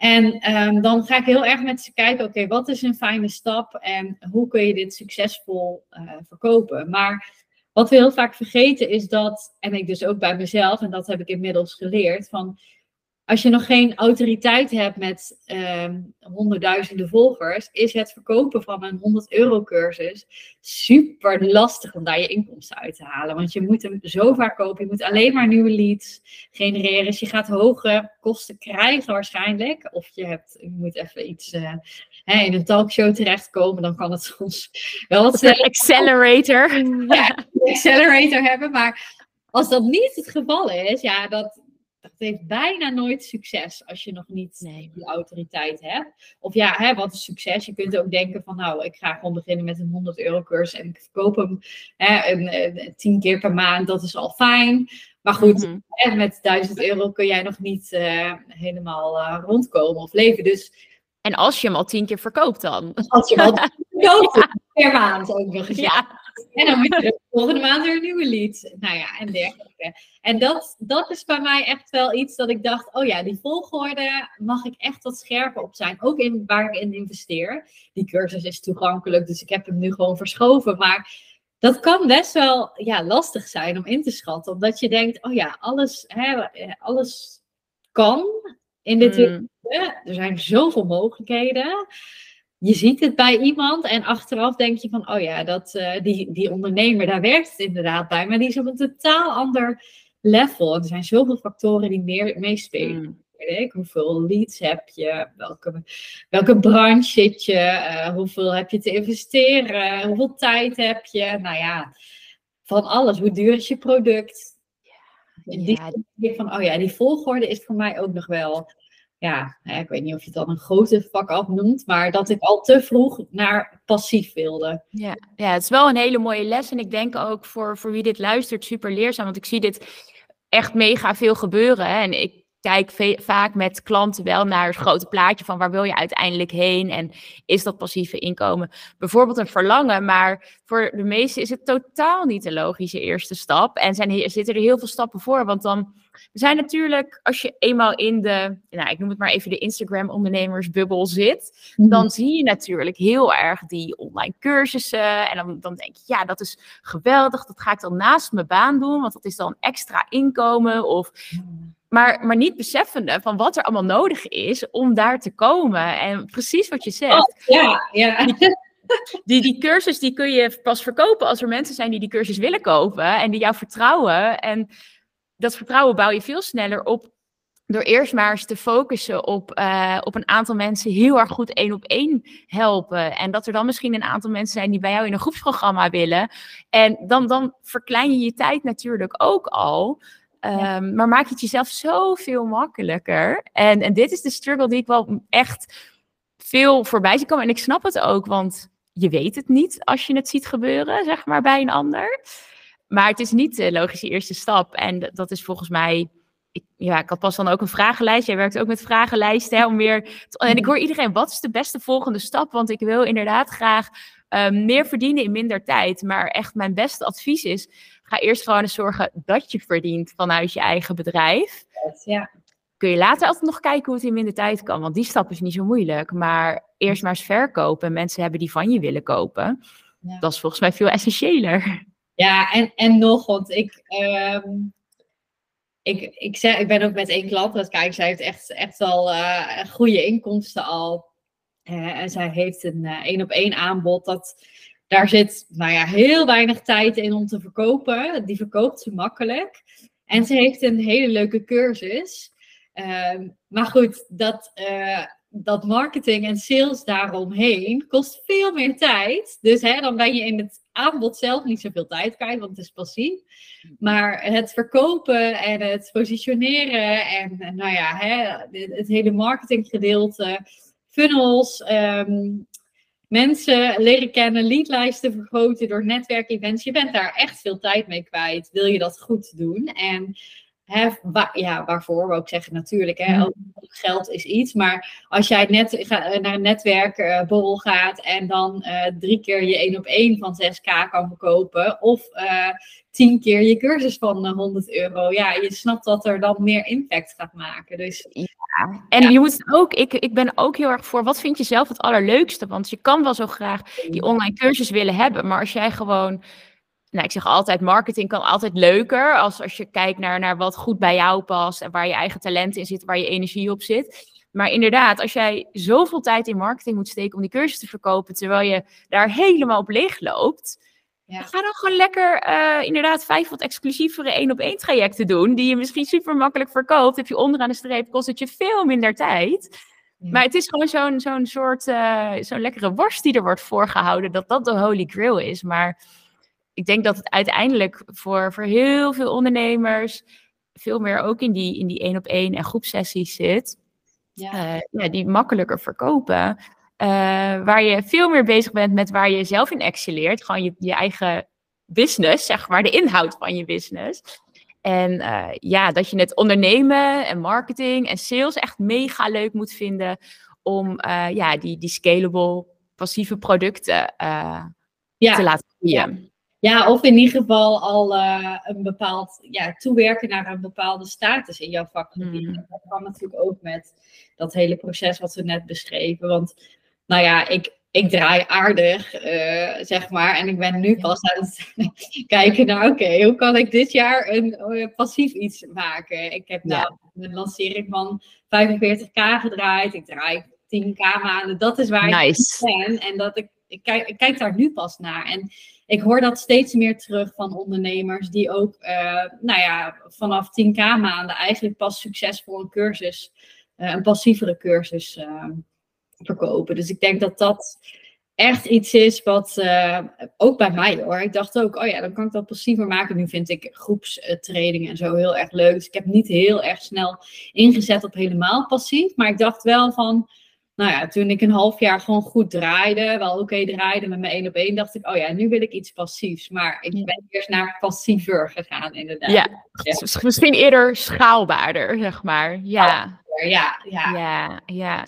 En ehm, dan ga ik heel erg met ze kijken, oké, wat is een fijne stap en hoe kun je dit succesvol uh, verkopen? Maar wat we heel vaak vergeten is dat, en ik dus ook bij mezelf, en dat heb ik inmiddels geleerd, van als je nog geen autoriteit hebt met ehm, honderdduizenden volgers, is het verkopen van een 100 euro cursus super lastig om daar je inkomsten uit te halen. Want je moet hem zo vaak kopen, je moet alleen maar nieuwe leads genereren. Dus je gaat hoge kosten krijgen waarschijnlijk. Of je, hebt, je moet even iets, uh, hè, in een talkshow terechtkomen, dan kan het soms wel wat sneller. accelerator. Ja, accelerator hebben. Maar als dat niet het geval is, ja, dat, dat heeft bijna nooit succes als je nog niet nee. die autoriteit hebt. Of ja, hè, wat is succes? Je kunt ook denken van nou, ik ga gewoon beginnen met een 100 euro cursus en ik verkoop hem hè, een, tien keer per maand. Dat is al fijn. Maar goed, mm hè, met 1000 euro kun jij nog niet uh, helemaal uh, rondkomen of leven. Dus en als je hem al tien keer verkoopt dan? Als je hem al tien keer verkoopt, per maand ook nog eens. Ja. En dan moet je de volgende maand weer een nieuwe lied. Nou ja, en dergelijke. En dat, dat is bij mij echt wel iets dat ik dacht, oh ja, die volgorde mag ik echt wat scherper op zijn. Ook in waar ik in investeer. Die cursus is toegankelijk, dus ik heb hem nu gewoon verschoven. Maar dat kan best wel ja, lastig zijn om in te schatten. Omdat je denkt, oh ja, alles, hè, alles kan in dit mm. Er zijn zoveel mogelijkheden. Je ziet het bij iemand en achteraf denk je van, oh ja, dat, uh, die, die ondernemer, daar werkt het inderdaad bij. Maar die is op een totaal ander level. Er zijn zoveel factoren die meer meespelen. Mm. Hoeveel leads heb je? Welke, welke branche zit je? Uh, hoeveel heb je te investeren? Hoeveel tijd heb je? Nou ja, van alles. Hoe duur is je product? Ja. Die van, oh ja, die volgorde is voor mij ook nog wel ja, ik weet niet of je het dan een grote vak afnoemt, maar dat ik al te vroeg naar passief wilde. Ja, ja, het is wel een hele mooie les. En ik denk ook voor, voor wie dit luistert, super leerzaam. Want ik zie dit echt mega veel gebeuren. En ik kijk vaak met klanten wel naar het grote plaatje van waar wil je uiteindelijk heen en is dat passieve inkomen bijvoorbeeld een verlangen, maar voor de meesten is het totaal niet de logische eerste stap en zijn, zitten er heel veel stappen voor, want dan we zijn natuurlijk, als je eenmaal in de, nou, ik noem het maar even de Instagram ondernemersbubbel zit, mhm. dan zie je natuurlijk heel erg die online cursussen. En dan, dan denk je, ja, dat is geweldig. Dat ga ik dan naast mijn baan doen, want dat is dan extra inkomen. Of, maar, maar niet beseffende van wat er allemaal nodig is om daar te komen. En precies wat je zegt. Oh, ja, ja. Die, die cursus die kun je pas verkopen als er mensen zijn die die cursus willen kopen en die jou vertrouwen. En dat vertrouwen bouw je veel sneller op door eerst maar eens te focussen op, uh, op een aantal mensen heel erg goed één op één helpen. En dat er dan misschien een aantal mensen zijn die bij jou in een groepsprogramma willen. En dan, dan verklein je je tijd natuurlijk ook al. Um, Maar maak je het jezelf zoveel makkelijker. En, en dit is de struggle die ik wel echt veel voorbij zie komen. En ik snap het ook, want je weet het niet als je het ziet gebeuren, zeg maar, bij een ander. Maar het is niet de logische eerste stap. En dat is volgens mij. Ik, ja, ik had pas dan ook een vragenlijst. Jij werkt ook met vragenlijsten. Hè, om weer en ik hoor iedereen, wat is de beste volgende stap? Want ik wil inderdaad graag um, meer verdienen in minder tijd. Maar echt mijn beste advies is, ga eerst gewoon eens zorgen dat je verdient vanuit je eigen bedrijf. Ja. Kun je later altijd nog kijken hoe het in minder tijd kan. Want die stap is niet zo moeilijk. Maar eerst maar eens verkopen. Mensen hebben die van je willen kopen. Ja. Dat is volgens mij veel essentiëler. Ja, en, en nog, want ik, um, ik, ik, zeg, ik ben ook met één klant dat kijk, zij heeft echt, echt wel uh, goede inkomsten al. En zij heeft een uh, één op één aanbod. Dat, daar zit nou ja, heel weinig tijd in om te verkopen. Die verkoopt ze makkelijk. En ze heeft een hele leuke cursus. Uh, maar goed, dat, dat marketing en sales daaromheen kost veel meer tijd. Dus hè, dan ben je in het aanbod zelf niet zoveel tijd kwijt, want het is passief. Maar het verkopen en het positioneren en nou ja, hè, het hele marketinggedeelte, funnels, ehm, mensen leren kennen, leadlijsten vergroten door netwerkevents. Je bent daar echt veel tijd mee kwijt. Wil je dat goed doen? En Hè, ja, waarvoor we ook zeggen natuurlijk, hè, geld is iets. Maar als jij net ga, naar een netwerkborrel gaat en dan uh, drie keer je één op één van 6k kan verkopen. Of uh, tien keer je cursus van 100 euro. Ja, je snapt dat er dan meer impact gaat maken. Dus, ja. En je moet ook, ik, ik ben ook heel erg voor, wat vind je zelf het allerleukste? Want je kan wel zo graag die online cursus willen hebben. Maar als jij gewoon nou, ik zeg altijd, marketing kan altijd leuker. Als, als je kijkt naar, naar wat goed bij jou past en waar je eigen talent in zit, waar je energie op zit. Maar inderdaad, als jij zoveel tijd in marketing moet steken om die cursus te verkopen, terwijl je daar helemaal op leeg loopt. Ja. Ga dan gewoon lekker uh, inderdaad vijf wat exclusievere één op één trajecten doen. Die je misschien super makkelijk verkoopt. Heb je onderaan de streep, kost het je veel minder tijd. Maar het is gewoon zo'n zo'n soort, uh, zo'n lekkere worst die er wordt voorgehouden, dat dat de holy grail is. Maar ik denk dat het uiteindelijk voor, voor heel veel ondernemers veel meer ook in die, in die één op één en groepsessies zit. Ja. Uh, ja, die makkelijker verkopen. Uh, waar je veel meer bezig bent met waar je zelf in excelleert. Gewoon je, je eigen business, zeg maar, de inhoud van je business. En uh, ja, dat je het ondernemen en marketing en sales echt mega leuk moet vinden om ja, die, die scalable passieve producten ja. te laten groeien. Ja, of in ieder geval al uh, een bepaald, ja, toewerken naar een bepaalde status in jouw vakgebied. Mm. Dat kan natuurlijk ook met dat hele proces wat we net beschreven. Want, nou ja, ik, ik draai aardig, uh, zeg maar. En ik ben nu pas aan het kijken naar, oké, hoe kan ik dit jaar een uh, passief iets maken? Ik heb nou een lancering van 45k gedraaid. Ik draai 10k maanden. Dat is waar nice. ik ben. En dat ik, ik, kijk, kijk daar nu pas naar. En ik hoor dat steeds meer terug van ondernemers die ook, uh, nou ja, vanaf 10k maanden eigenlijk pas succesvol een cursus, uh, een passievere cursus uh, verkopen. Dus ik denk dat dat echt iets is wat, ook bij mij hoor. Ik dacht ook, oh ja, dan kan ik dat passiever maken. Nu vind ik groepstrainingen en zo heel erg leuk. Dus ik heb niet heel erg snel ingezet op helemaal passief. Maar ik dacht wel van, nou ja, toen ik een half jaar gewoon goed draaide, wel oké draaide met mijn één op één, dacht ik, oh ja, nu wil ik iets passiefs. Maar ik ben eerst naar passiever gegaan, inderdaad. Ja, misschien eerder schaalbaarder, zeg maar. Ja. Ja, ja. Ja, ja.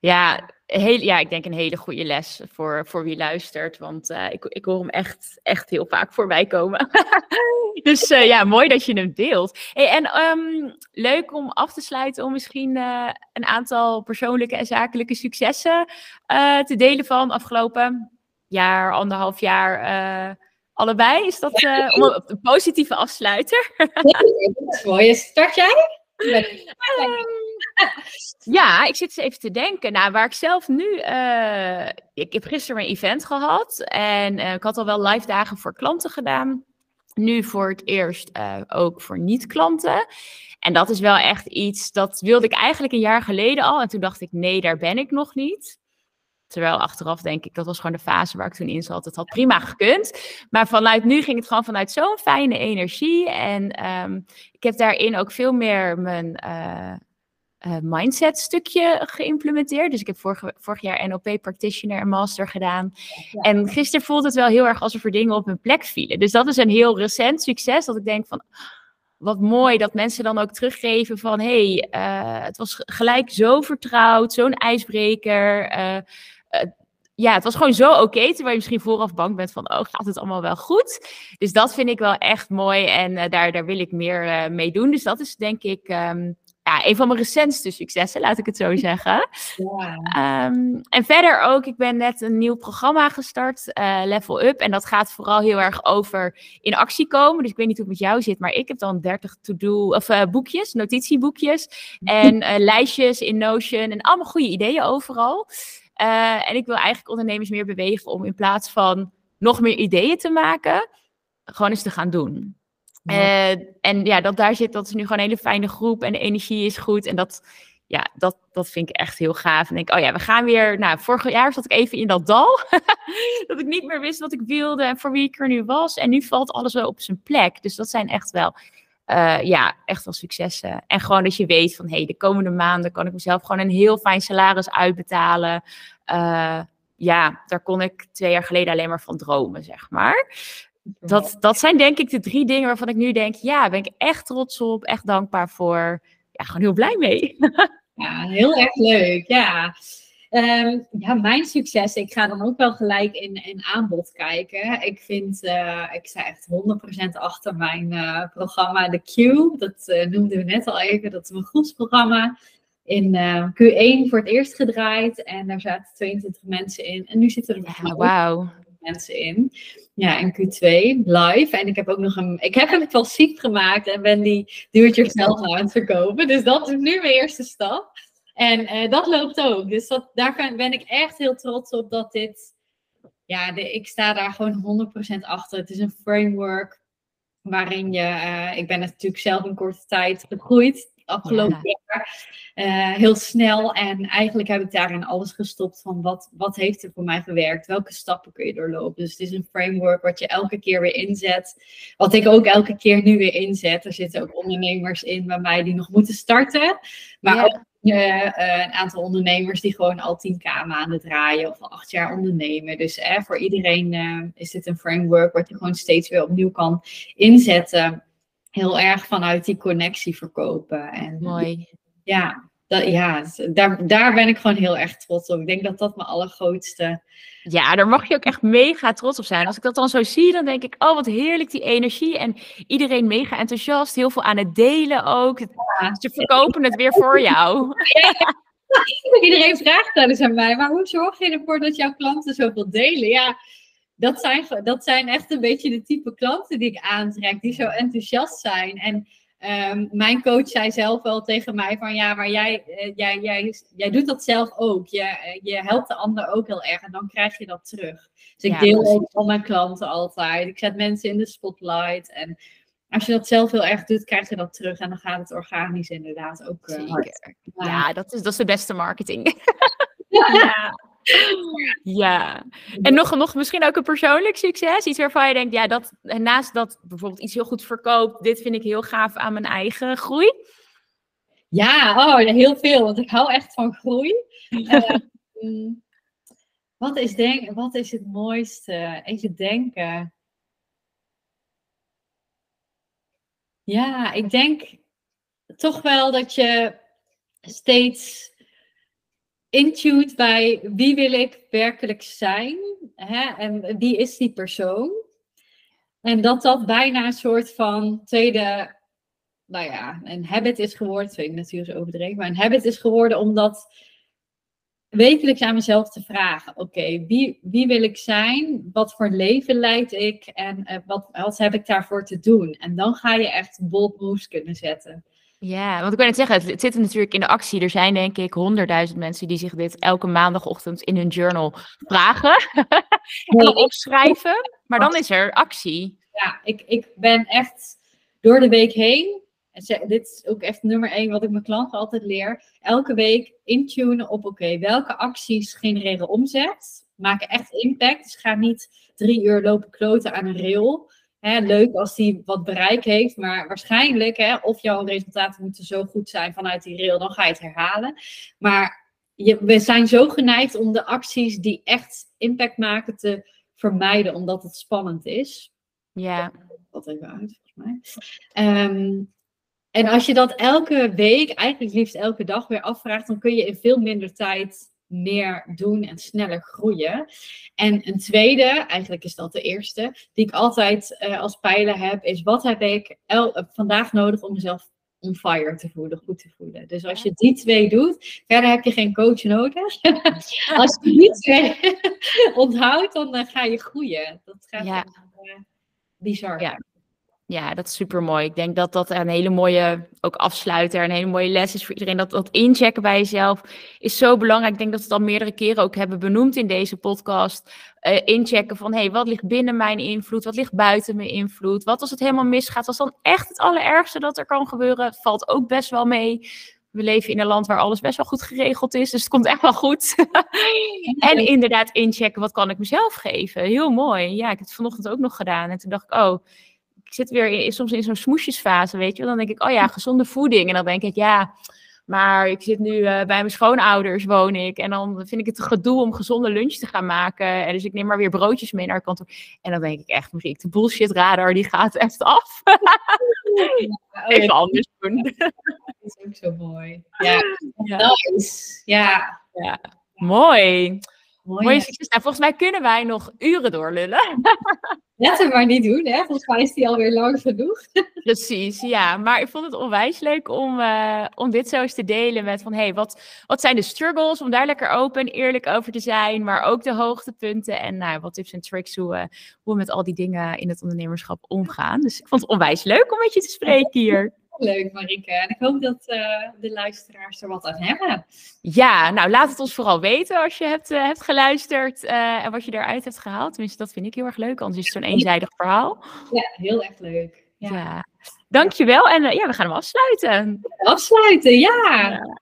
Ja, heel, ja, ik denk een hele goede les voor, voor wie luistert. Want uh, ik, ik hoor hem echt, echt heel vaak voorbij komen. dus uh, ja, mooi dat je hem deelt. Hey, en um, leuk om af te sluiten om misschien uh, een aantal persoonlijke en zakelijke successen te delen van afgelopen jaar, anderhalf jaar. allebei, is dat een positieve afsluiter? dat is mooi. Start jij? ja, ik zit eens even te denken. Nou, waar ik zelf nu. Uh, ik heb gisteren een event gehad. En uh, ik had al wel live dagen voor klanten gedaan. Nu voor het eerst uh, ook voor niet-klanten. En dat is wel echt iets. Dat wilde ik eigenlijk een jaar geleden al. En toen dacht ik: nee, daar ben ik nog niet. Terwijl achteraf denk ik, dat was gewoon de fase waar ik toen in zat. Het had prima gekund. Maar vanuit nu ging het gewoon vanuit zo'n fijne energie. En um, ik heb daarin ook veel meer mijn uh, mindset stukje geïmplementeerd. Dus ik heb vorig, vorig jaar NLP Practitioner en Master gedaan. En gisteren voelde het wel heel erg alsof er dingen op mijn plek vielen. Dus dat is een heel recent succes. Dat ik denk van, wat mooi dat mensen dan ook teruggeven van... hey, uh, het was gelijk zo vertrouwd, zo'n ijsbreker... Uh, ja, het was gewoon zo oké. Okay, terwijl je misschien vooraf bang bent van, oh, gaat het allemaal wel goed? Dus dat vind ik wel echt mooi en daar, daar wil ik meer mee doen. Dus dat is denk ik um, ja, een van mijn recentste successen, laat ik het zo zeggen. Ja. Um, en verder ook, ik ben net een nieuw programma gestart, uh, Level Up. En dat gaat vooral heel erg over in actie komen. Dus ik weet niet hoe het met jou zit, maar ik heb dan 30 to-do, of boekjes, notitieboekjes. En lijstjes in Notion en allemaal goede ideeën overal. En ik wil eigenlijk ondernemers meer bewegen om in plaats van nog meer ideeën te maken, gewoon eens te gaan doen. Uh, en ja, dat daar zit, dat is nu gewoon een hele fijne groep en de energie is goed. En dat, ja, dat, dat vind ik echt heel gaaf. En denk, oh ja, we gaan weer. Nou, vorig jaar zat ik even in dat dal. dat ik niet meer wist wat ik wilde en voor wie ik er nu was. En nu valt alles wel op zijn plek. Dus dat zijn echt wel uh, ja, echt wel successen. En gewoon dat je weet van, hé, hey, de komende maanden kan ik mezelf gewoon een heel fijn salaris uitbetalen. Uh, ja, daar kon ik twee jaar geleden alleen maar van dromen, zeg maar. Dat, dat zijn denk ik de drie dingen waarvan ik nu denk, ja, ben ik echt trots op, echt dankbaar voor. Ja, gewoon heel blij mee. ja, heel erg leuk, ja. Um, ja, mijn succes. Ik ga dan ook wel gelijk in, in aanbod kijken. Ik vind, uh, ik sta echt 100% achter mijn uh, programma The Q. Dat uh, noemden we net al even. Dat is mijn groepsprogramma. In Q1 voor het eerst gedraaid. En daar zaten 22 mensen in. En nu zitten er ja, wow. Mensen in. Ja, in Q2 live. En ik heb ook nog een. Ik heb hem ziek gemaakt en ben die zelf aan het verkopen. Dus dat is nu mijn eerste stap. En uh, dat loopt ook. Dus dat, daar ben ik echt heel trots op dat dit. Ja, de, ik sta daar gewoon 100% achter. Het is een framework waarin je. Uh, ik ben natuurlijk zelf in korte tijd gegroeid. Afgelopen jaar. Uh, heel snel. En eigenlijk heb ik daarin alles gestopt van wat, wat heeft er voor mij gewerkt? Welke stappen kun je doorlopen? Dus het is een framework wat je elke keer weer inzet. Wat ik ook elke keer nu weer inzet. Er zitten ook ondernemers in bij mij die nog moeten starten. Maar ook uh, een aantal ondernemers die gewoon al 10k maanden draaien of al acht jaar ondernemen. Dus eh, voor iedereen uh, is dit een framework wat je gewoon steeds weer opnieuw kan inzetten. Heel erg vanuit die connectie verkopen. En, Mooi. Ja, dat, ja daar, daar ben ik gewoon heel erg trots op. Ik denk dat dat mijn allergrootste ja, daar mag je ook echt mega trots op zijn. Als ik dat dan zo zie, dan denk ik, oh wat heerlijk die energie. En iedereen mega enthousiast, heel veel aan het delen ook. Ze verkopen het weer voor jou. Iedereen vraagt wel eens aan mij, maar hoe zorg je ervoor dat jouw klanten zoveel delen? Ja, dat zijn, dat zijn echt een beetje de type klanten die ik aantrek, die zo enthousiast zijn. En Um, mijn coach zei zelf wel tegen mij van ja, maar jij, uh, jij, jij, jij doet dat zelf ook. Je, uh, je helpt de ander ook heel erg en dan krijg je dat terug. Dus ik ja, deel ook al mijn klanten altijd. Ik zet mensen in de spotlight. En als je dat zelf heel erg doet, krijg je dat terug. En dan gaat het organisch inderdaad ook uh, hard. Ja, dat is, dat is de beste marketing. ja. Ja, en nog, nog misschien ook een persoonlijk succes. Iets waarvan je denkt, ja, dat naast dat bijvoorbeeld iets heel goed verkoopt, dit vind ik heel gaaf aan mijn eigen groei. Ja, oh, heel veel, want ik hou echt van groei. uh, wat, is denk, wat is het mooiste? Even denken. Ja, ik denk toch wel dat je steeds intuned bij wie wil ik werkelijk zijn hè? en wie is die persoon. En dat dat bijna een soort van tweede, nou ja, een habit is geworden. Twee natuurlijk overdreven, maar een habit is geworden omdat wekelijks aan mezelf te vragen: oké, wie, wie wil ik zijn? Wat voor leven leid ik? En uh, wat, wat heb ik daarvoor te doen? En dan ga je echt bold kunnen zetten. Ja, want ik wil net zeggen, het, zit natuurlijk in de actie. Er zijn denk ik honderdduizend mensen die zich dit elke maandagochtend in hun journal vragen en opschrijven. Maar dan is er actie. Ja, ik, ik ben echt door de week heen. En dit is ook echt nummer één wat ik mijn klanten altijd leer. Elke week intunen op oké, welke acties genereren omzet. Maken echt impact. Dus ga niet drie uur lopen kloten aan een rail leuk als die wat bereik heeft, maar waarschijnlijk, hè, of jouw resultaten moeten zo goed zijn vanuit die rail, dan ga je het herhalen. Maar je, we zijn zo geneigd om de acties die echt impact maken te vermijden, omdat het spannend is. Ja. Wat even uit, volgens mij. Ehm, en als je dat elke week, eigenlijk liefst elke dag weer afvraagt, dan kun je in veel minder tijd meer doen en sneller groeien. En een tweede, eigenlijk is dat de eerste, die ik altijd uh, als pijler heb, is wat heb ik el- vandaag nodig om mezelf on fire te voelen, goed te voelen. Dus als je die twee doet, verder heb je geen coach nodig. als je die twee onthoudt, dan uh, ga je groeien. Dat gaat ja. uh, bizar. Ja. Ja, dat is super mooi. Ik denk dat dat een hele mooie ook afsluiter, een hele mooie les is voor iedereen. Dat, dat inchecken bij jezelf is zo belangrijk. Ik denk dat we het al meerdere keren ook hebben benoemd in deze podcast. Uh, inchecken van, hey, wat ligt binnen mijn invloed? Wat ligt buiten mijn invloed? Wat als het helemaal misgaat? Als dan echt het allerergste dat er kan gebeuren? Valt ook best wel mee. We leven in een land waar alles best wel goed geregeld is, dus het komt echt wel goed. en inderdaad inchecken, wat kan ik mezelf geven? Heel mooi. Ja, ik heb het vanochtend ook nog gedaan. En toen dacht ik, oh, ik zit weer in, soms in zo'n smoesjesfase, weet je. Dan denk ik, oh ja, gezonde voeding. En dan denk ik, ja, maar ik zit nu uh, bij mijn schoonouders, woon ik. En dan vind ik het gedoe om gezonde lunch te gaan maken. En dus ik neem maar weer broodjes mee naar kantoor. En dan denk ik echt, Mariek, de bullshit radar, die gaat echt af. Ja, Even anders doen. Dat is ook zo mooi. Ja, ja. nice. Ja. ja. Mooi. Mooi, succes. Nou, volgens mij kunnen wij nog uren doorlullen. Laten we maar niet doen, hè? Volgens mij is die alweer lang genoeg. Precies, ja. Maar ik vond het onwijs leuk om, uh, om dit zo eens te delen met van... hey, wat, wat zijn de struggles? Om daar lekker open en eerlijk over te zijn. Maar ook de hoogtepunten en nou, wat tips en tricks hoe, uh, hoe we met al die dingen in het ondernemerschap omgaan. Dus ik vond het onwijs leuk om met je te spreken hier. Leuk, Marike. En ik hoop dat uh, de luisteraars er wat aan hebben. Ja, nou laat het ons vooral weten als je hebt, uh, hebt geluisterd uh, en wat je eruit hebt gehaald. Tenminste, dat vind ik heel erg leuk, anders is het zo'n eenzijdig verhaal. Ja, heel erg leuk. Ja. Ja. Dankjewel. En eh, ja, we gaan hem afsluiten. Afsluiten, ja. Ja.